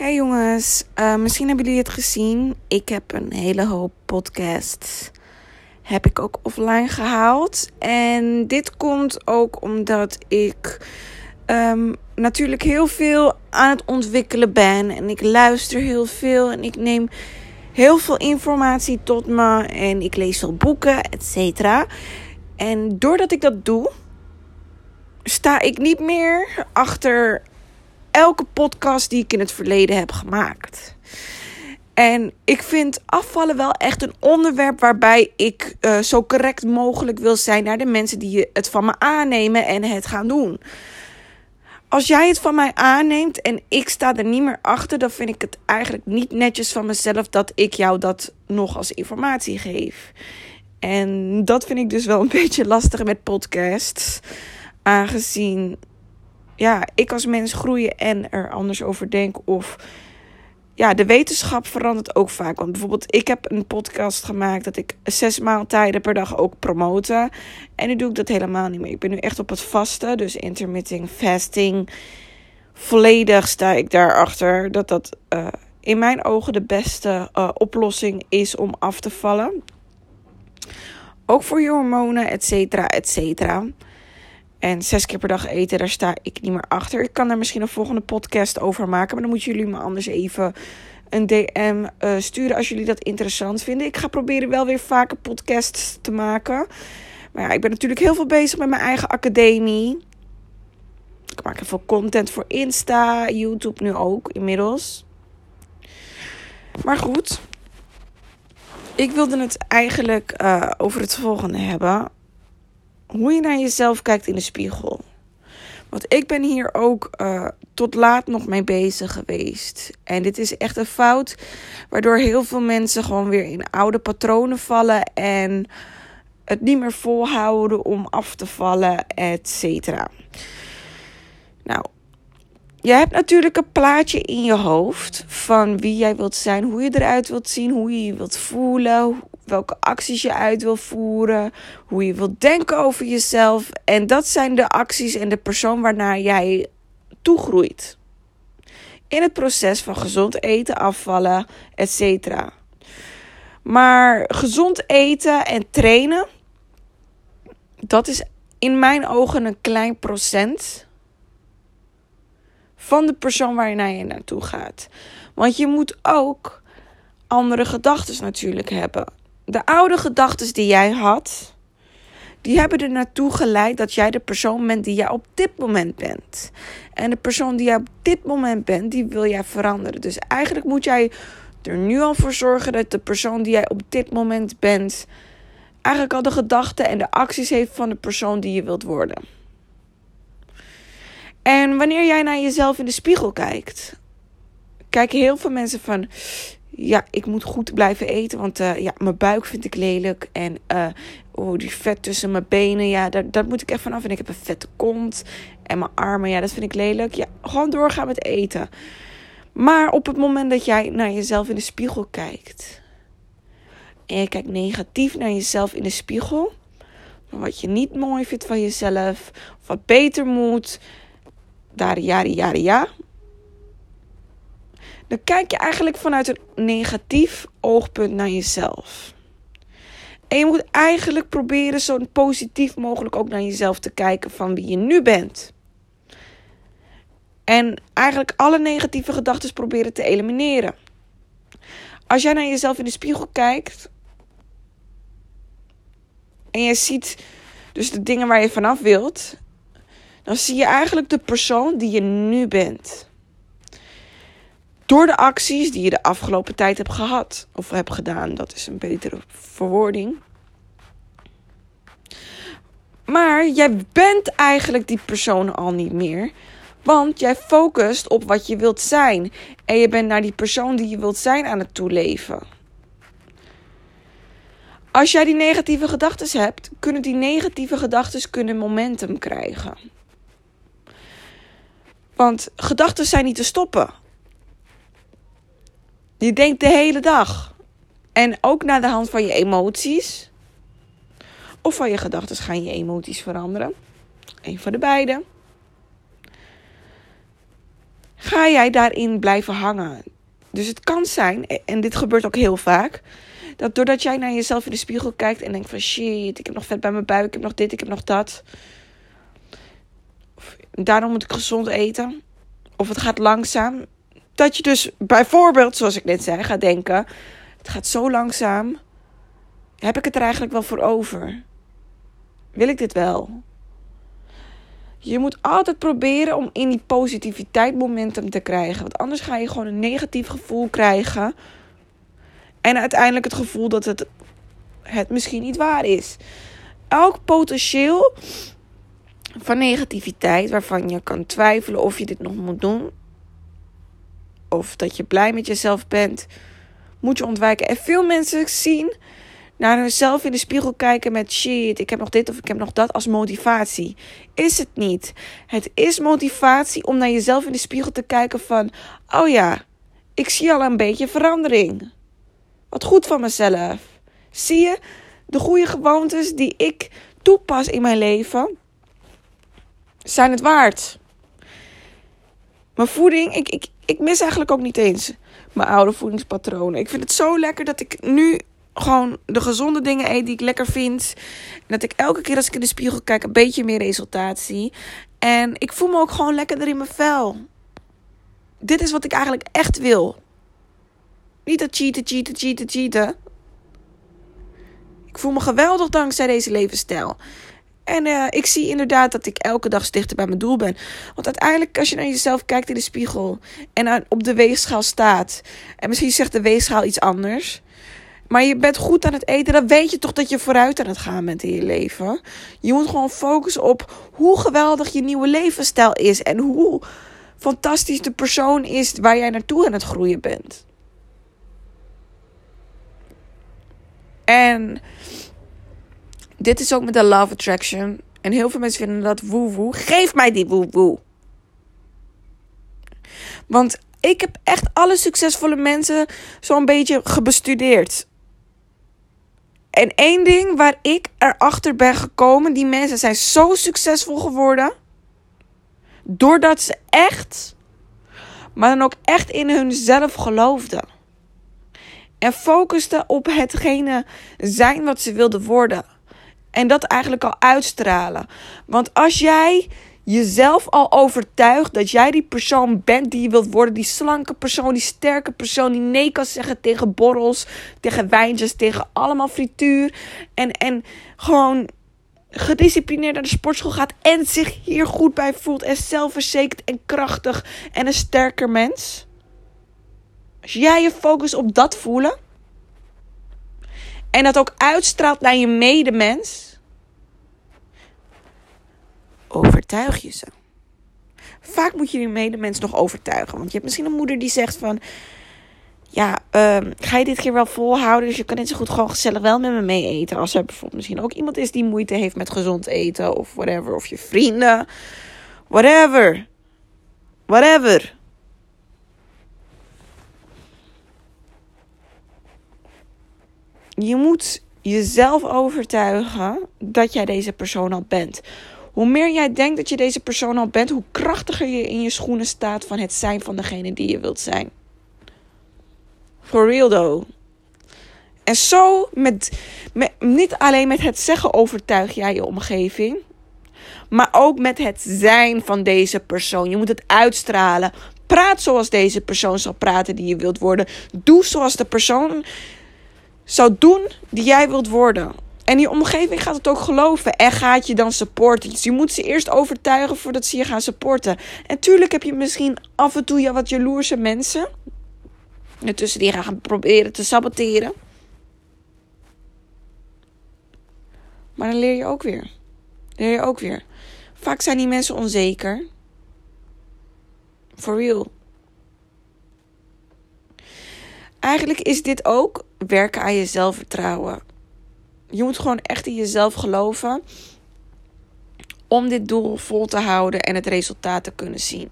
Hey jongens, uh, misschien hebben jullie het gezien. Ik heb een hele hoop podcasts. Heb ik ook offline gehaald. En dit komt ook omdat ik um, natuurlijk heel veel aan het ontwikkelen ben. En ik luister heel veel. En ik neem heel veel informatie tot me. En ik lees veel boeken, et cetera. En doordat ik dat doe, sta ik niet meer achter elke podcast die ik in het verleden heb gemaakt. En ik vind afvallen wel echt een onderwerp waarbij ik uh, zo correct mogelijk wil zijn naar de mensen die het van me aannemen en het gaan doen. Als jij het van mij aanneemt en ik sta er niet meer achter, dan vind ik het eigenlijk niet netjes van mezelf dat ik jou dat nog als informatie geef. En dat vind ik dus wel een beetje lastig met podcasts. Aangezien ja, ik als mens groeien en er anders over denk. Of ja, de wetenschap verandert ook vaak. Want bijvoorbeeld, ik heb een podcast gemaakt dat ik zes maaltijden per dag ook promote. En nu doe ik dat helemaal niet meer. Ik ben nu echt op het vaste, dus intermittent fasting. Volledig sta ik daarachter dat dat uh, in mijn ogen de beste uh, oplossing is om af te vallen. Ook voor je hormonen, et cetera, et cetera. En zes keer per dag eten, daar sta ik niet meer achter. Ik kan daar misschien een volgende podcast over maken. Maar dan moeten jullie me anders even een DM uh, sturen als jullie dat interessant vinden. Ik ga proberen wel weer vaker podcasts te maken. Maar ja, ik ben natuurlijk heel veel bezig met mijn eigen academie. Ik maak heel veel content voor Insta, YouTube nu ook inmiddels. Maar goed. Ik wilde het eigenlijk uh, over het volgende hebben hoe je naar jezelf kijkt in de spiegel. Want ik ben hier ook uh, tot laat nog mee bezig geweest. En dit is echt een fout waardoor heel veel mensen gewoon weer in oude patronen vallen en het niet meer volhouden om af te vallen, et cetera. Nou, je hebt natuurlijk een plaatje in je hoofd van wie jij wilt zijn, hoe je eruit wilt zien, hoe je je wilt voelen, welke acties je uit wil voeren, hoe je wilt denken over jezelf. En dat zijn de acties en de persoon waarnaar jij toegroeit. In het proces van gezond eten, afvallen, etc. Maar gezond eten en trainen, dat is in mijn ogen een klein procent van de persoon waar je naar je naartoe gaat. Want je moet ook andere gedachten natuurlijk hebben de oude gedachten die jij had, die hebben er naartoe geleid dat jij de persoon bent die jij op dit moment bent. En de persoon die jij op dit moment bent, die wil jij veranderen. Dus eigenlijk moet jij er nu al voor zorgen dat de persoon die jij op dit moment bent, eigenlijk al de gedachten en de acties heeft van de persoon die je wilt worden. En wanneer jij naar jezelf in de spiegel kijkt, kijken heel veel mensen van ja, ik moet goed blijven eten. Want uh, ja, mijn buik vind ik lelijk. En uh, oh, die vet tussen mijn benen. Ja, daar, moet ik even vanaf. En ik heb een vette kont. En mijn armen, ja, dat vind ik lelijk. Ja, gewoon doorgaan met eten. Maar op het moment dat jij naar jezelf in de spiegel kijkt. En je kijkt negatief naar jezelf in de spiegel. Wat je niet mooi vindt van jezelf. Wat beter moet. Daar, ja, ja, ja dan kijk je eigenlijk vanuit een negatief oogpunt naar jezelf. En je moet eigenlijk proberen zo positief mogelijk ook naar jezelf te kijken van wie je nu bent. En eigenlijk alle negatieve gedachten proberen te elimineren. Als jij naar jezelf in de spiegel kijkt en je ziet dus de dingen waar je vanaf wilt, dan zie je eigenlijk de persoon die je nu bent. Door de acties die je de afgelopen tijd hebt gehad of hebt gedaan. Dat is een betere verwoording. Maar jij bent eigenlijk die persoon al niet meer. Want jij focust op wat je wilt zijn. En je bent naar die persoon die je wilt zijn aan het toeleven. Als jij die negatieve gedachten hebt, kunnen die negatieve gedachten kunnen momentum krijgen. Want gedachten zijn niet te stoppen. Je denkt de hele dag. En ook naar de hand van je emoties. Of van je gedachten gaan je emoties veranderen. Een van de beide. Ga jij daarin blijven hangen. Dus het kan zijn, en dit gebeurt ook heel vaak, dat doordat jij naar jezelf in de spiegel kijkt en denkt van shit, ik heb nog vet bij mijn buik, ik heb nog dit, ik heb nog dat. Daarom moet ik gezond eten. Of het gaat langzaam. Dat je dus bijvoorbeeld, zoals ik net zei, gaat denken: het gaat zo langzaam. Heb ik het er eigenlijk wel voor over? Wil ik dit wel? Je moet altijd proberen om in die positiviteit momentum te krijgen. Want anders ga je gewoon een negatief gevoel krijgen. En uiteindelijk het gevoel dat het, het misschien niet waar is. Elk potentieel van negativiteit waarvan je kan twijfelen of je dit nog moet doen. Of dat je blij met jezelf bent, moet je ontwijken. En veel mensen zien naar hunzelf in de spiegel kijken met shit, ik heb nog dit of ik heb nog dat als motivatie. Is het niet. Het is motivatie om naar jezelf in de spiegel te kijken van, oh ja, ik zie al een beetje verandering. Wat goed van mezelf. Zie je de goede gewoontes die ik toepas in mijn leven? Zijn het waard? Mijn voeding, ik, ik, ik mis eigenlijk ook niet eens mijn oude voedingspatronen. Ik vind het zo lekker dat ik nu gewoon de gezonde dingen eet die ik lekker vind. En dat ik elke keer als ik in de spiegel kijk een beetje meer resultaat zie. En ik voel me ook gewoon lekkerder in mijn vel. Dit is wat ik eigenlijk echt wil. Niet dat cheaten, cheaten, cheaten, cheaten. Ik voel me geweldig dankzij deze levensstijl. En uh, ik zie inderdaad dat ik elke dag dichter bij mijn doel ben. Want uiteindelijk, als je naar jezelf kijkt in de spiegel en op de weegschaal staat, en misschien zegt de weegschaal iets anders, maar je bent goed aan het eten, dan weet je toch dat je vooruit aan het gaan bent in je leven. Je moet gewoon focussen op hoe geweldig je nieuwe levensstijl is en hoe fantastisch de persoon is waar jij naartoe aan het groeien bent. En dit is ook met de love attraction. En heel veel mensen vinden dat woe-woe. Geef mij die woe-woe. Want ik heb echt alle succesvolle mensen zo'n beetje gebestudeerd. En één ding waar ik erachter ben gekomen: die mensen zijn zo succesvol geworden. Doordat ze echt, maar dan ook echt in hunzelf geloofden. En focusten op hetgene zijn wat ze wilden worden. En dat eigenlijk al uitstralen. Want als jij jezelf al overtuigt dat jij die persoon bent die je wilt worden. Die slanke persoon, die sterke persoon die nee kan zeggen tegen borrels, tegen wijntjes, tegen allemaal frituur. En, en gewoon gedisciplineerd naar de sportschool gaat en zich hier goed bij voelt. En zelfverzekerd en krachtig en een sterker mens. Als jij je focust op dat voelen en dat ook uitstraalt naar je medemens, overtuig je ze. Vaak moet je je medemens nog overtuigen. Want je hebt misschien een moeder die zegt van... Ja, ehm, ga je dit keer wel volhouden? Dus je kan net zo goed gewoon gezellig wel met me mee eten. Als er bijvoorbeeld misschien ook iemand is die moeite heeft met gezond eten. Of whatever. Of je vrienden. Whatever. Whatever. Je moet jezelf overtuigen dat jij deze persoon al bent. Hoe meer jij denkt dat je deze persoon al bent, hoe krachtiger je in je schoenen staat van het zijn van degene die je wilt zijn. For real though. En zo, met, niet alleen met het zeggen overtuig jij je omgeving, maar ook met het zijn van deze persoon. Je moet het uitstralen. Praat zoals deze persoon zal praten die je wilt worden. Doe zoals de persoon zou doen die jij wilt worden. En die omgeving gaat het ook geloven en gaat je dan supporten. Dus je moet ze eerst overtuigen voordat ze je gaan supporten. En tuurlijk heb je misschien af en toe ja, wat jaloerse mensen. Tussen die gaan proberen te saboteren. Maar dan leer je ook weer. Leer je ook weer. Vaak zijn die mensen onzeker. For real. Eigenlijk is dit ook werken aan je zelfvertrouwen. Je moet gewoon echt in jezelf geloven om dit doel vol te houden en het resultaat te kunnen zien.